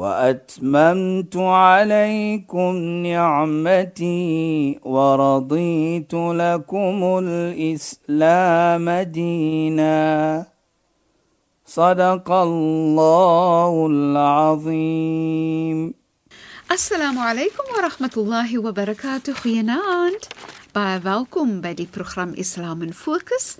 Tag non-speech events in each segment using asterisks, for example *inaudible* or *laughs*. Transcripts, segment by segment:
وأتممت عليكم نعمتي ورضيت لكم الإسلام دينا. صدق الله العظيم. السلام عليكم ورحمة الله وبركاته. خيانات باي فالكم بدي بروجرام اسلام فوكس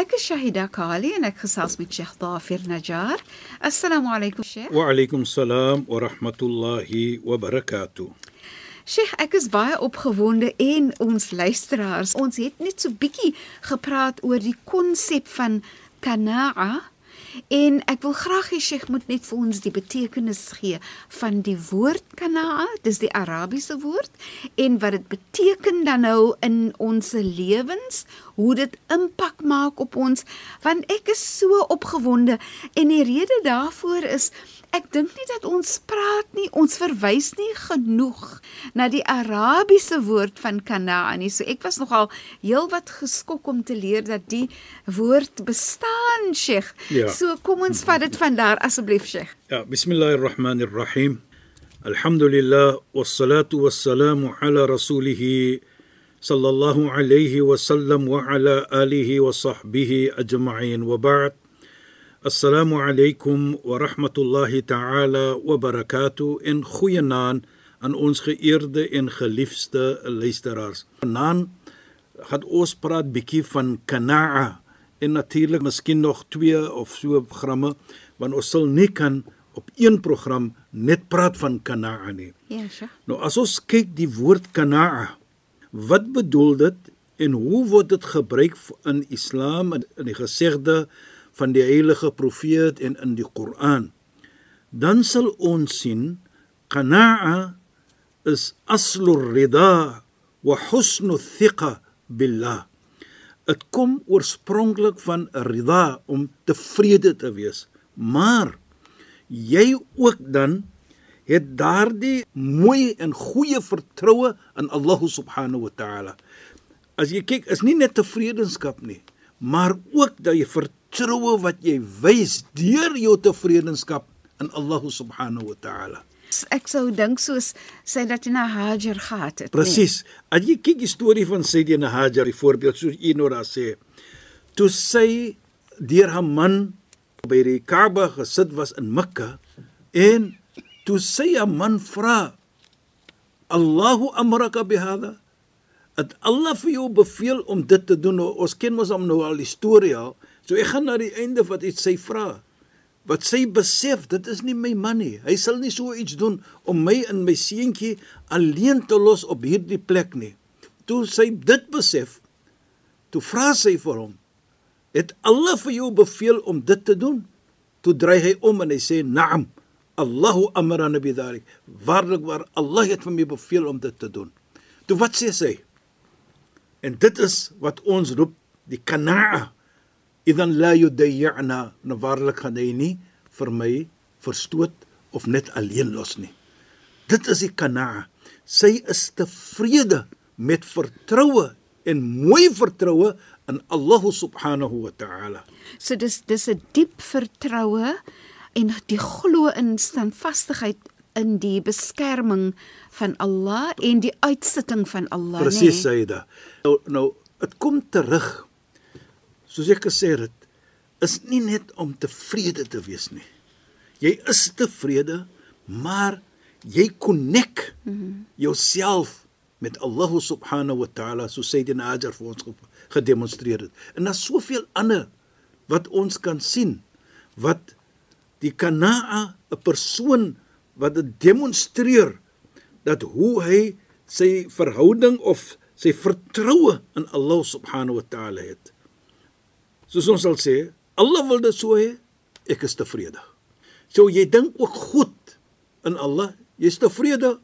Ek is Shahida Kali en ek gesels met Sheikh Dafir Najjar. Assalamu alaykum Sheikh. Wa alaykum salaam wa rahmatullahi wa barakatuh. Sheikh, ek is baie opgewonde en ons luisteraars, ons het net so bietjie gepraat oor die konsep van qanaa En ek wil graag hê Sheikh moet net vir ons die betekenis gee van die woord qanaa, dis die Arabiese woord en wat dit beteken dan nou in ons lewens, hoe dit impak maak op ons, want ek is so opgewonde en die rede daarvoor is Ek dink nie dat ons praat nie, ons verwys nie genoeg na die Arabiese woord van Kanaa nie. So ek was nogal heelwat geskok om te leer dat die woord bestaan, Sheikh. Ja. So kom ons vat dit van daar asseblief, Sheikh. Ja, bismillahirrahmanirrahim. Alhamdulillah wassalatu wassalamu ala rasulih sallallahu alayhi wa sallam wa ala alihi wa sahbihi ajma'in wa ba'd. Assalamu alaykum wa rahmatullahi ta'ala wa barakatuh in goeie naam aan ons geëerde en geliefde luisteraars. Vanaand gaan ons praat bietjie van qanaa en natuurlik miskien nog 2 of so programme want ons sal nie kan op een program net praat van qanaa nie. Ja, Sheikh. Nou as ons kyk die woord qanaa, wat bedoel dit en hoe word dit gebruik in Islam in die gesegde van die heilige profeet en in die Koran? Dan sal ons sien qanaa is aslur rida wa husnu thiqa billah. Dit kom oorspronklik van rida om tevrede te wees. Maar jy ook dan het daardie mooi en goeie vertroue in Allah subhanahu wa ta'ala. As jy kyk, is nie net tevredenskap nie, maar ook dat jy vertroue wat jy wys deur jou tevredenskap in Allah subhanahu wa ta'ala. Ek sou dink soos Sayyidatina Hajar gehad het. Presies. As jy kyk die storie van Sayyidina Hajar, die voorbeeld soos u nou daar sê, toe sy deur haar man by die Kaaba gesit was in Mekka en toe sy haar man vra Allahu amraka bihada het Allah vir jou beveel om dit te doen nou, ons ken mos hom nou al die storie al so ek gaan na die einde wat iets sy vra wat sy besef dit is nie my man nie. Hy sal nie so iets doen om my en my seentjie alleen te los op hierdie plek nie. Toe sy dit besef toe vra sy vir hom het Allah vir jou beveel om dit te doen? Toe draai hy om en hy sê naam Allahu amrana bidhalik waarlik waar Allah het vir my beveel om dit te doen. Toe wat sê sy? En dit is wat ons roep die qanaa idan la yudayyana nou waarlik gaan hy nie vir my verstoot of net alleen los nie dit is die qanaa sy is tevrede met vertroue en mooi vertroue in Allah subhanahu wa ta'ala So dis dis 'n diep vertroue en die glo in standvastigheid in die beskerming van Allah en die uitsitting van Allah, Presies, nê? Saida. Nou nou dit kom terug. Soos ek gesê het, is nie net om tevrede te wees nie. Jy is tevrede, maar jy konnek mm -hmm. jouself met Allah subhanahu wa ta'ala, so sê die Najar vir ons gedemonstreer het. En daar's soveel ander wat ons kan sien wat die kanaa 'n persoon wat dit demonstreer dat hoe hy sy verhouding of sy vertroue in Allah subhanahu wa ta'ala het. Soos ons sal sê, Allah wil dit so hê, ek is tevrede. So jy dink ook goed in Allah, jy's tevrede,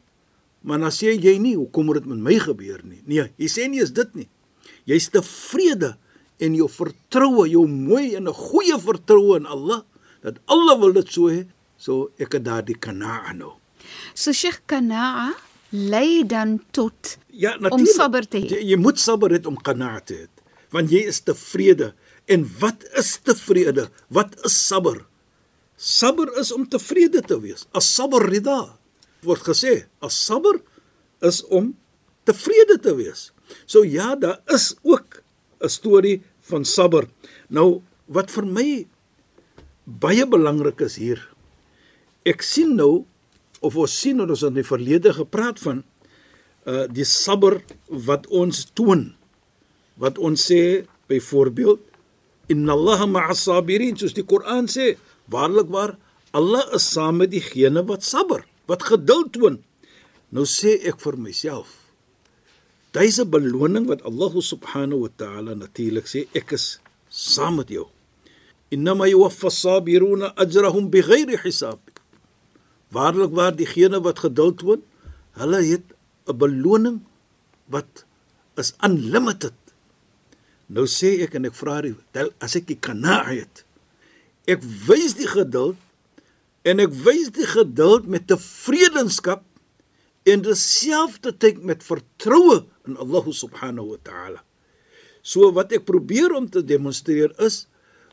maar dan sê jy nie hoekom moet dit met my gebeur nie. Nee, jy sê nie is dit nie. Jy's tevrede en jou vertroue, jou mooi en 'n goeie vertroue in Allah dat Allah wil dit so hê, so ek het daardie kanaa nou. So Sheikh Kanaa lei dan tot Ja, om sabber te hê. Jy, jy moet sabber hê om kanaa te hê, want jy is tevrede. En wat is tevrede? Wat is sabber? Sabber is om tevrede te wees. As sabber rida word gesê, as sabber is om tevrede te wees. So ja, daar is ook 'n storie van sabber. Nou wat vir my baie belangrik is hier. Ek sien nou of ons sien ons het in die verlede gepraat van uh die sabber wat ons toon. Wat ons sê byvoorbeeld inna allaha ma'as sabirin soos die Koran sê, waarlik waar Allah is saam met diegene wat sabber, wat geduld toon. Nou sê ek vir myself, Dis 'n beloning wat Allah subhanahu wa ta'ala natuurlik sê ek is saam met jou. Innama yuwaffa as-sabiruna ajrahum bighairi hisab. Waarlik waar diegene wat geduld toon, hulle het 'n beloning wat is unlimited. Nou sê ek en ek vra die as ek die kana het. Ek wys die geduld en ek wys die geduld met tevredenskap en dieselfde tyd met vertroue in Allah subhanahu wa ta'ala. So wat ek probeer om te demonstreer is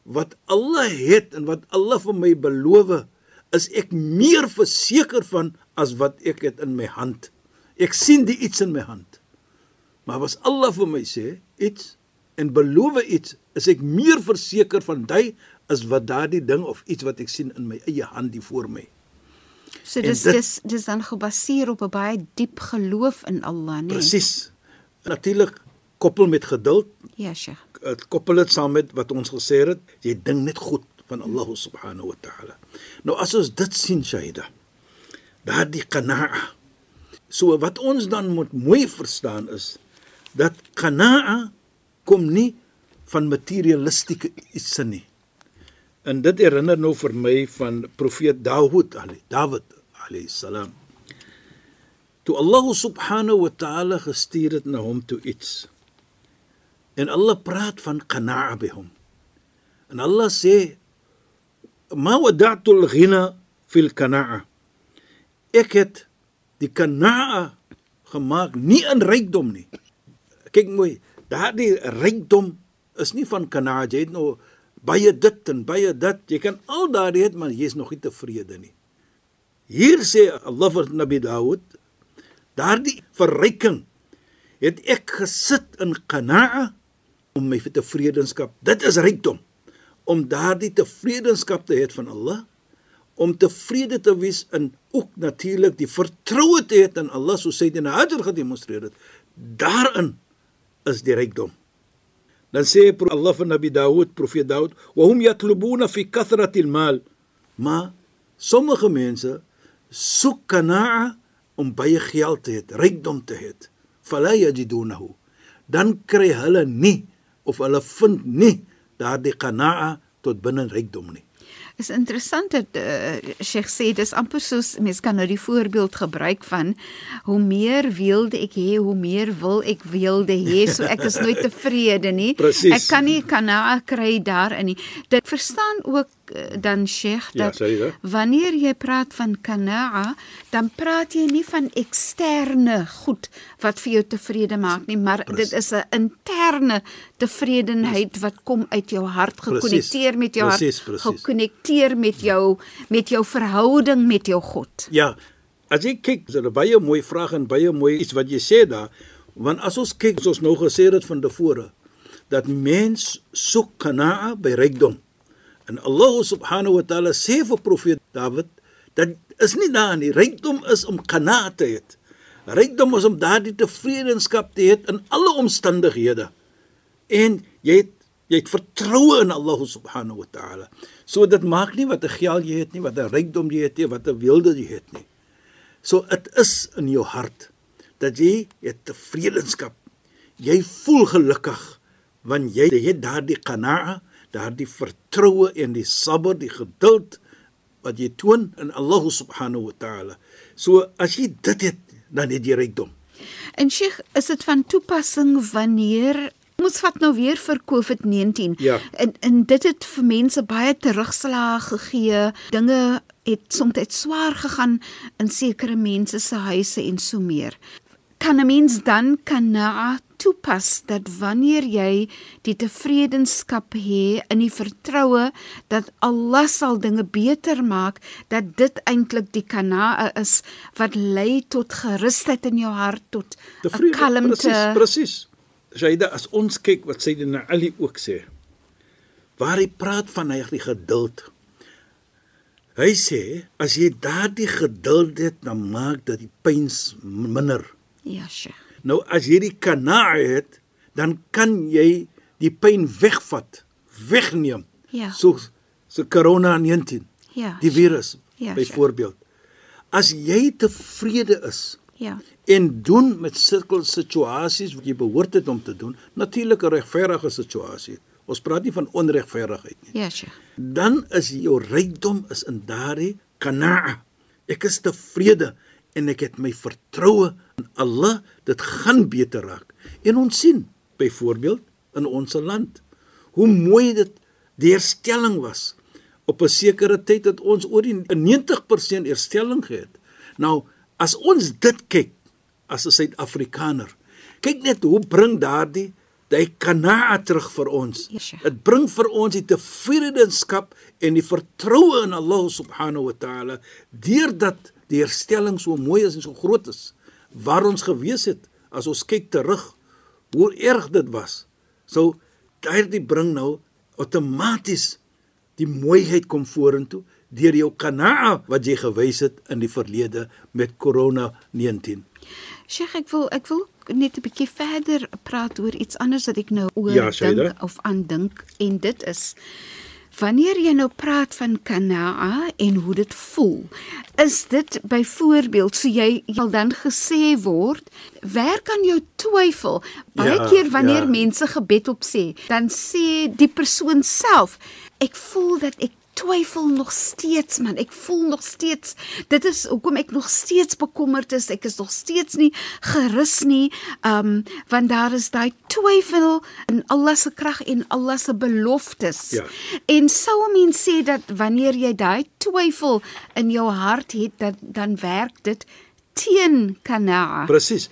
wat Allah het en wat Allah vir my beloof is ek meer verseker van as wat ek het in my hand. Ek sien die iets in my hand. Maar as Allah vir my sê iets en beloof iets, is ek meer verseker van dit as wat daardie ding of iets wat ek sien in my eie hand hier voor my. So dis dit- dis dis dan gebaseer op 'n baie diep geloof in Allah, nee. Presies. Natuurlik koppel met geduld, Ja, Sheikh. dit koppel dit saam met wat ons gesê het, jy dink net goed van Allah subhanahu wa ta'ala. Nou as ons dit sien Shaida, daardie qanaa. So wat ons dan moet mooi verstaan is dat qanaa kom nie van materialistiese iets nie. En dit herinner nou vir my van profeet Dawud alayhi Dawid alayhi salam. Toe Allah subhanahu wa ta'ala gestuur het na hom toe iets. En Allah praat van qanaa by hom. En Allah sê ma wada'tu al-ghina fil qanaa. Ek het die qanaa gemaak nie in rykdom nie. Kyk mooi, daardie rykdom is nie van qanaa, jy het nou baie dit en baie dit. Jy kan al daardie het, maar jy is nog nie tevrede nie. Hier sê Allah vir Nabi Dawud, daardie verryking het ek gesit in qanaa om my tevredenskap. Dit is rykdom om daardie tevredenskap te hê van Allah, om tevrede te wees in ook natuurlik die vertroue te hê in Allah soos hy in Hajar gedemonstreer het. Daarin is die rykdom. Dan sê pro- Allah vir Nabi Dawud, profeet Dawud, "Wa hum yatlubuna fi kathrati al-mal." Maar sommige mense soek kanaa om baie geld te hê, rykdom te hê. Fala yajidunahu. Dan kry hulle nie of hulle vind nie daardie kanaa tot binne rykdom nie. Is interessant dat uh, Sheikh sê dis amper soos mens kan nou die voorbeeld gebruik van hoe meer wilde ek hê, hoe meer wil ek wilde hê, so ek is nooit *laughs* tevrede nie. Presies. Ek kan nie kana kry daarin nie. Dit verstaan ook dan Sheikh Ja, dat ja. wanneer jy praat van kana, dan praat jy nie van eksterne goed wat vir jou tevrede maak nie, maar dit is 'n interne tevredenheid wat kom uit jou hart, Precies. gekonnekteer met jou Precies, hart, precies. gekonnekteer met jou met jou verhouding met jou God. Ja, as jy kyk, dit 'n baie mooi vraag en baie mooi iets wat jy sê daar, want as ons kyk, soos nou gesê het van tevore, dat mens soek kanaa by rykdom. En Allah subhanahu wa ta'ala sê vir profeet Dawid dat is nie daar nie. Rykdom is om kanaa te hê. Rykdom is om daardie tevredenskap te hê in alle omstandighede. En jy het jy het vertroue in Allah subhanahu wa ta'ala. So dit maak nie wat 'n geld jy het nie, wat 'n rykdom jy het nie, wat 'n wilde jy het nie. So dit is in jou hart dat jy het tevredenskap. Jy voel gelukkig want jy het daardie qanaa, daardie vertroue en die sabber, die geduld wat jy toon in Allah subhanahu wa ta'ala. So as jy dit het, dan het jy rykdom. En Sheikh, is dit van toepassing wanneer Kom ons vat nou weer vir COVID-19. Ja. En en dit het vir mense baie terugslae gegee. Dinge het soms swaar gegaan in sekere mense se huise en so meer. Kan 'n mens dan kana toepas dat wanneer jy die tevredenskap hê in die vertroue dat Allah sal dinge beter maak, dat dit eintlik die kana is wat lei tot gerusheid in jou hart, tot 'n kalmte. Presies, presies. Shaida, as ons kyk wat Sayyidina Ali ook sê, waar hy praat van hy die geduld. Hy sê as jy daardie geduld het, dan maak dit die pyn minder. Ja, Sheikh. Nou as jy die kana het, dan kan jy die pyn wegvat, wegneem. Ja. So so corona 19, Ja. die virus Ja, byvoorbeeld. As jy tevrede is, Ja. en doen met sulke situasies wat jy behoort het om te doen, natuurlik 'n regverdige situasie. Ons praat nie van onregverdigheid nie. Ja, Sheikh. Dan is jou rykdom is in daardie qanaa. Ek is tevrede en ek het my vertroue in Allah dit gaan beter raak. En ons sien byvoorbeeld in ons land hoe mooi dit die herstelling was. Op 'n sekere tyd het ons oor die 90% herstelling gehad. Nou, as ons dit kyk as 'n Suid-Afrikaner, kyk net hoe bring daardie die kanaa terug vir ons. Ja. Dit bring vir ons die tevredenskap en die vertroue in Allah subhanahu wa taala deurdat die herstelling so mooi is en so groot is waar ons gewees het as ons kyk terug hoe erg dit was. So daardie bring nou outomaties die mooiheid kom vorentoe deur jou kanaa wat jy gewys het in die verlede met corona 19. Sheikh, ek wil ek wil net 'n bietjie verder praat oor iets anders wat ek nou oor Ja, dink of aandink en dit is wanneer jy nou praat van kanaa en hoe dit voel, is dit byvoorbeeld so jy sal dan gesê word, werk aan jou twyfel. Baie Ja, keer wanneer ja. mense gebed op sê, dan sê die persoon self, ek voel dat ek twyfel nog steeds man. Ek voel nog steeds dit is hoekom ek nog steeds bekommerd is. Ek is nog steeds nie gerus nie um want daar is daai twyfel in Allah se krag en Allah se beloftes. Ja. en sou 'n mens sê dat wanneer jy daai twyfel in jou hart het dat dan werk dit teen kanaa. Presies.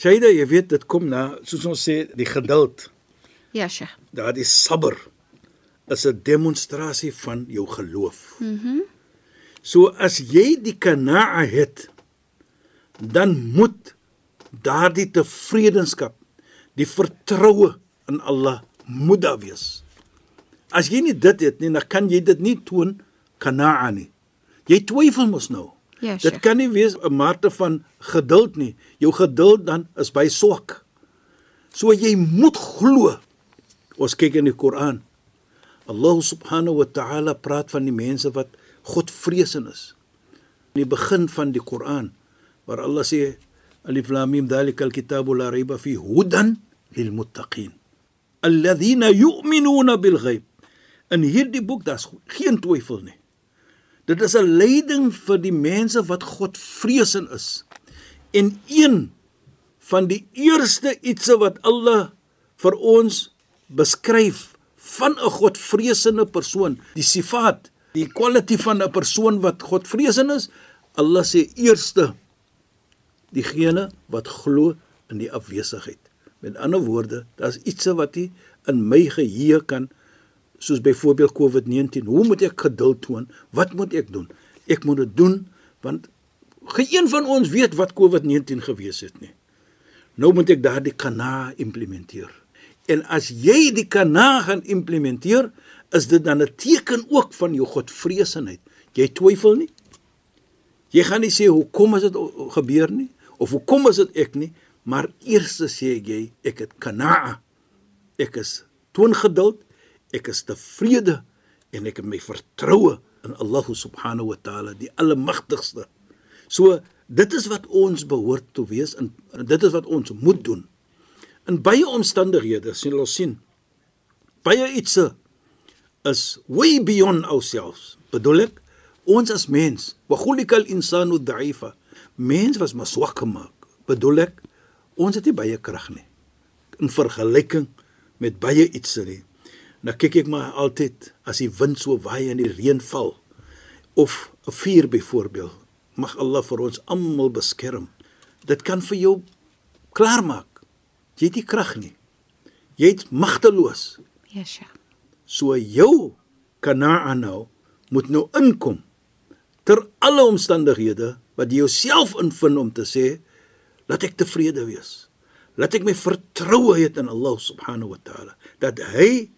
Shaida, jy weet dit kom na soos ons sê die geduld, ja Sheikh. Daardie sabber is 'n demonstrasie van jou geloof. Mhm. Mm so as jy die kanaa het, dan moet daardie tevredenskap, die vertroue in Allah moet daar wees. As jy nie dit het nie, dan kan jy dit nie toon kanaa nie. Jy twyfel mos nou. Ja, dit Sheikh. kan nie wees 'n mate van geduld nie. Jou geduld dan is by swak. So jy moet glo. Ons kyk in die Koran. Allah subhanahu wa ta'ala praat van die mense wat Godvreesend is. In die begin van die Koran waar Allah sê Alif Lam Mim dhalika al-kitabu la rayba fi hudan lil muttaqin. Alladhina yu'minuna bil ghaib. In hierdie boek daar's geen twyfel nie. Dit is 'n leiding vir die mense wat Godvreesend is. En een van die eerste ietsie wat Allah vir ons beskryf van 'n godvreesende persoon, die sifaat, die quality van 'n persoon wat godvreesend is, Allah sê eerste diegene wat glo in die afwesigheid. Met ander woorde, daar's iets wat nie in my geheue kan soos byvoorbeeld COVID-19. Hoe moet ek geduld toon? Wat moet ek doen? Ek moet dit doen want geen van ons weet wat COVID-19 gewees het nie. Nou moet ek daardie kana implementeer. En as jy die kana gaan implementeer, is dit dan 'n teken ook van jou godvreesenheid. Jy twyfel nie. Jy gaan nie sê hoekom is dit gebeur nie of hoekom is dit ek nie, maar eers sê jy ek het kana. Ek is toon geduld, ek is tevrede en ek het my vertroue in Allah subhanahu wa taala, die almagtigste. So dit is wat ons behoort te wees en dit is wat ons moet doen. In baie omstandighede sien ons sien baie ietsie is way beyond ourselves. Bedoel ek ons as mens, wa khuliqal insanu da'ifa. Mens was maar swak gemaak. Bedoel ek ons het nie baie krag nie in vergelyking met baie iets nie. Nou kyk ek maar altyd as die wind so waai en die reën val of 'n vuur byvoorbeeld. Mag Allah vir ons almal beskerm. Dit kan vir jou klaarmaak. Jy het nie krag nie. Jy het magteloos. Sheikh. So jou kanaa nou moet nou inkom ter alle omstandighede wat jy jouself invind om te sê laat ek tevrede wees. Laat ek my vertroue hê in Allah subhanahu wa taala dat hy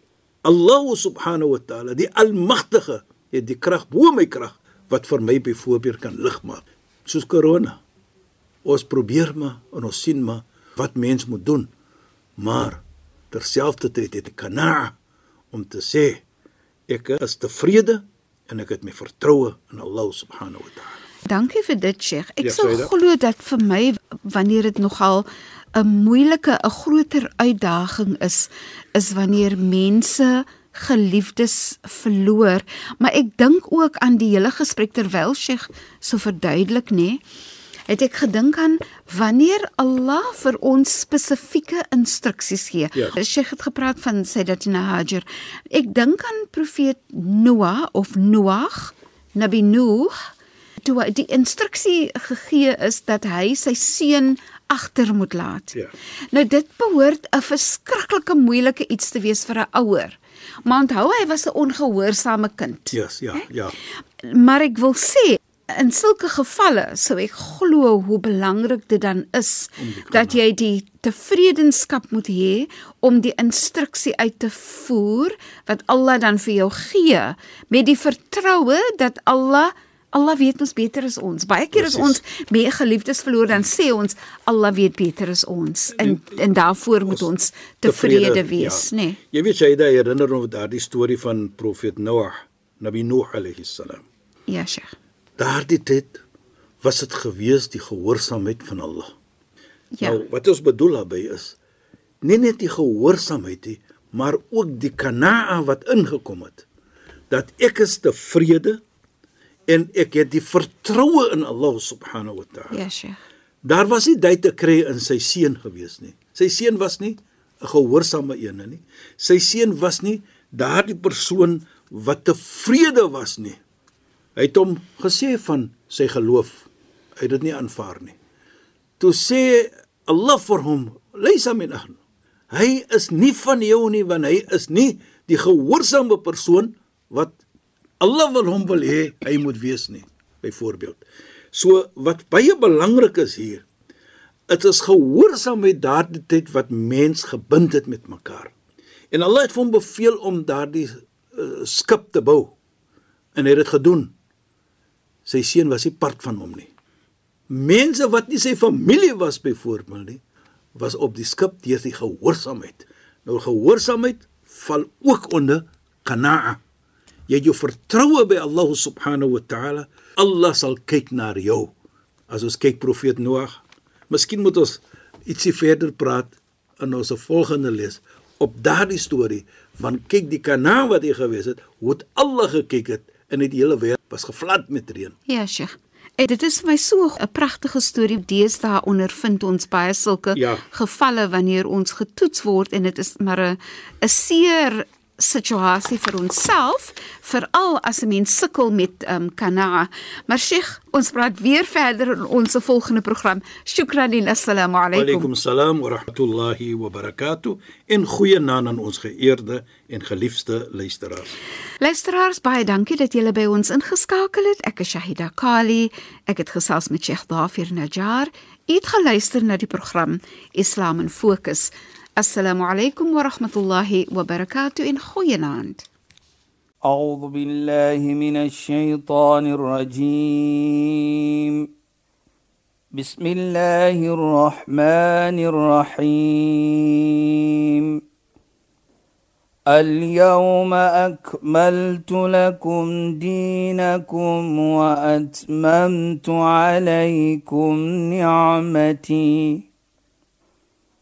Allah subhanahu wa taala die almagtige het die krag bo my krag wat vir my byvoorbeeld kan lig maak soos corona. Ons probeer maar en ons sien maar wat mens moet doen. Maar terselfdertyd het ek kana om te sê ek is tevrede en ek het my vertroue in Allah subhanahu wa taala. Dankie vir dit, Sheikh. Ek Ja, sou glo dat vir my wanneer dit nogal 'n moeilike, 'n groter uitdaging is, is wanneer mense geliefdes verloor, maar ek dink ook aan die hele gesprek terwyl Sheikh so verduidelik, nê? Het ek gedink aan wanneer Allah vir ons spesifieke instruksies gee. Ja. Sheikh het gepraat van Sayyidatina Hajar. Ek dink aan profeet Noah of Noag, Nabi Nuh toe hy- die instruksie gegee is dat hy sy seun agter moet laat. Ja. Nou dit behoort 'n verskriklike moeilike iets te wees vir 'n ouer. Maar onthou hy was 'n ongehoorsame kind. Yes, ja, ja. Maar ek wil sê in sulke gevalle sou ek glo hoe belangrik dit dan is dat jy die tevredenskap moet hê om die instruksie uit te voer wat Allah dan vir jou gee met die vertroue dat Allah Allah weet ons beter as ons. Baie keer as ons mee geliefdes verloor dan sê ons Allah weet beter as ons en en daarvoor moet ons tevrede wees, ja. nê? Nee. Jy weet daai herinner nou daardie storie van profeet Noah, Nabi Nuh alayhi salam. Ja, Sheikh. Daardie tyd was dit gewees die gehoorsaamheid van Allah. Ja. Nou wat ons bedoel daarby is nie net die gehoorsaamheid nie, maar ook die kanaa wat ingekom het. Dat ek is tevrede en ek het die vertroue in Allah subhanahu wa ta'ala. Ja, Sheikh. Daar was nie tyd te kry in sy seun gewees nie. Sy seun was nie 'n gehoorsame een nie. Sy seun was nie daardie persoon wat tevrede was nie. Hy het hom gesê van sy geloof. Hy het dit nie aanvaar nie. Toe sê Allah vir hom, "Laysa min ahli." Hy is nie van jou nie want hy is nie die gehoorsame persoon wat Allah wil hom wil hê hy moet wees nie, byvoorbeeld. So wat baie belangrik is hier, dit is gehoorsaamheid daardie tyd wat mens gebind het met mekaar. En Allah het hom beveel om daardie uh, skip te bou. En hy het dit gedoen. Sy seun was nie part van hom nie. Mense wat nie sy familie was byvoorbeeld nie, was op die skip deur die gehoorsaamheid. Nou gehoorsaamheid val ook onder qanaa. Jy het jou vertroue by Allah subhanahu wa ta'ala. Allah sal kyk na jou. As ons kyk profeet Noag, miskien moet ons ietsie verder praat in ons volgende les op daardie storie van kyk die kanaa wat hy gewees het, hoe het Allah gekyk het en die hele wêreld was gevlad met reën. Ja, Sheikh. En dit is vir my so 'n pragtige storie. Deesdae ondervind ons baie sulke Ja. gevalle wanneer ons getoets word en dit is maar 'n 'n seer situasie vir onsself, veral as 'n mens sukkel met ehm um, kana. Maar Sheikh, ons praat weer verder in ons volgende program. Shukran en assalamu alaykum. Alaykum salaam wa rahmatullahi wa barakatuh. En goeie naam aan ons geëerde en geliefde luisteraars. Luisteraars, baie dankie dat julle by ons ingeskakel het. Ek is Shahida Kali. Ek het gesels met Sheikh Dafir Najjar. U het geluister na die program Islam in Fokus. Alaykum wa rahmatullahi wa barakatuh in goeienaand. أعوذ بالله من الشيطان الرجيم. بسم الله الرحمن الرحيم. اليوم أكملت لكم دينكم وأتممت عليكم نعمتي.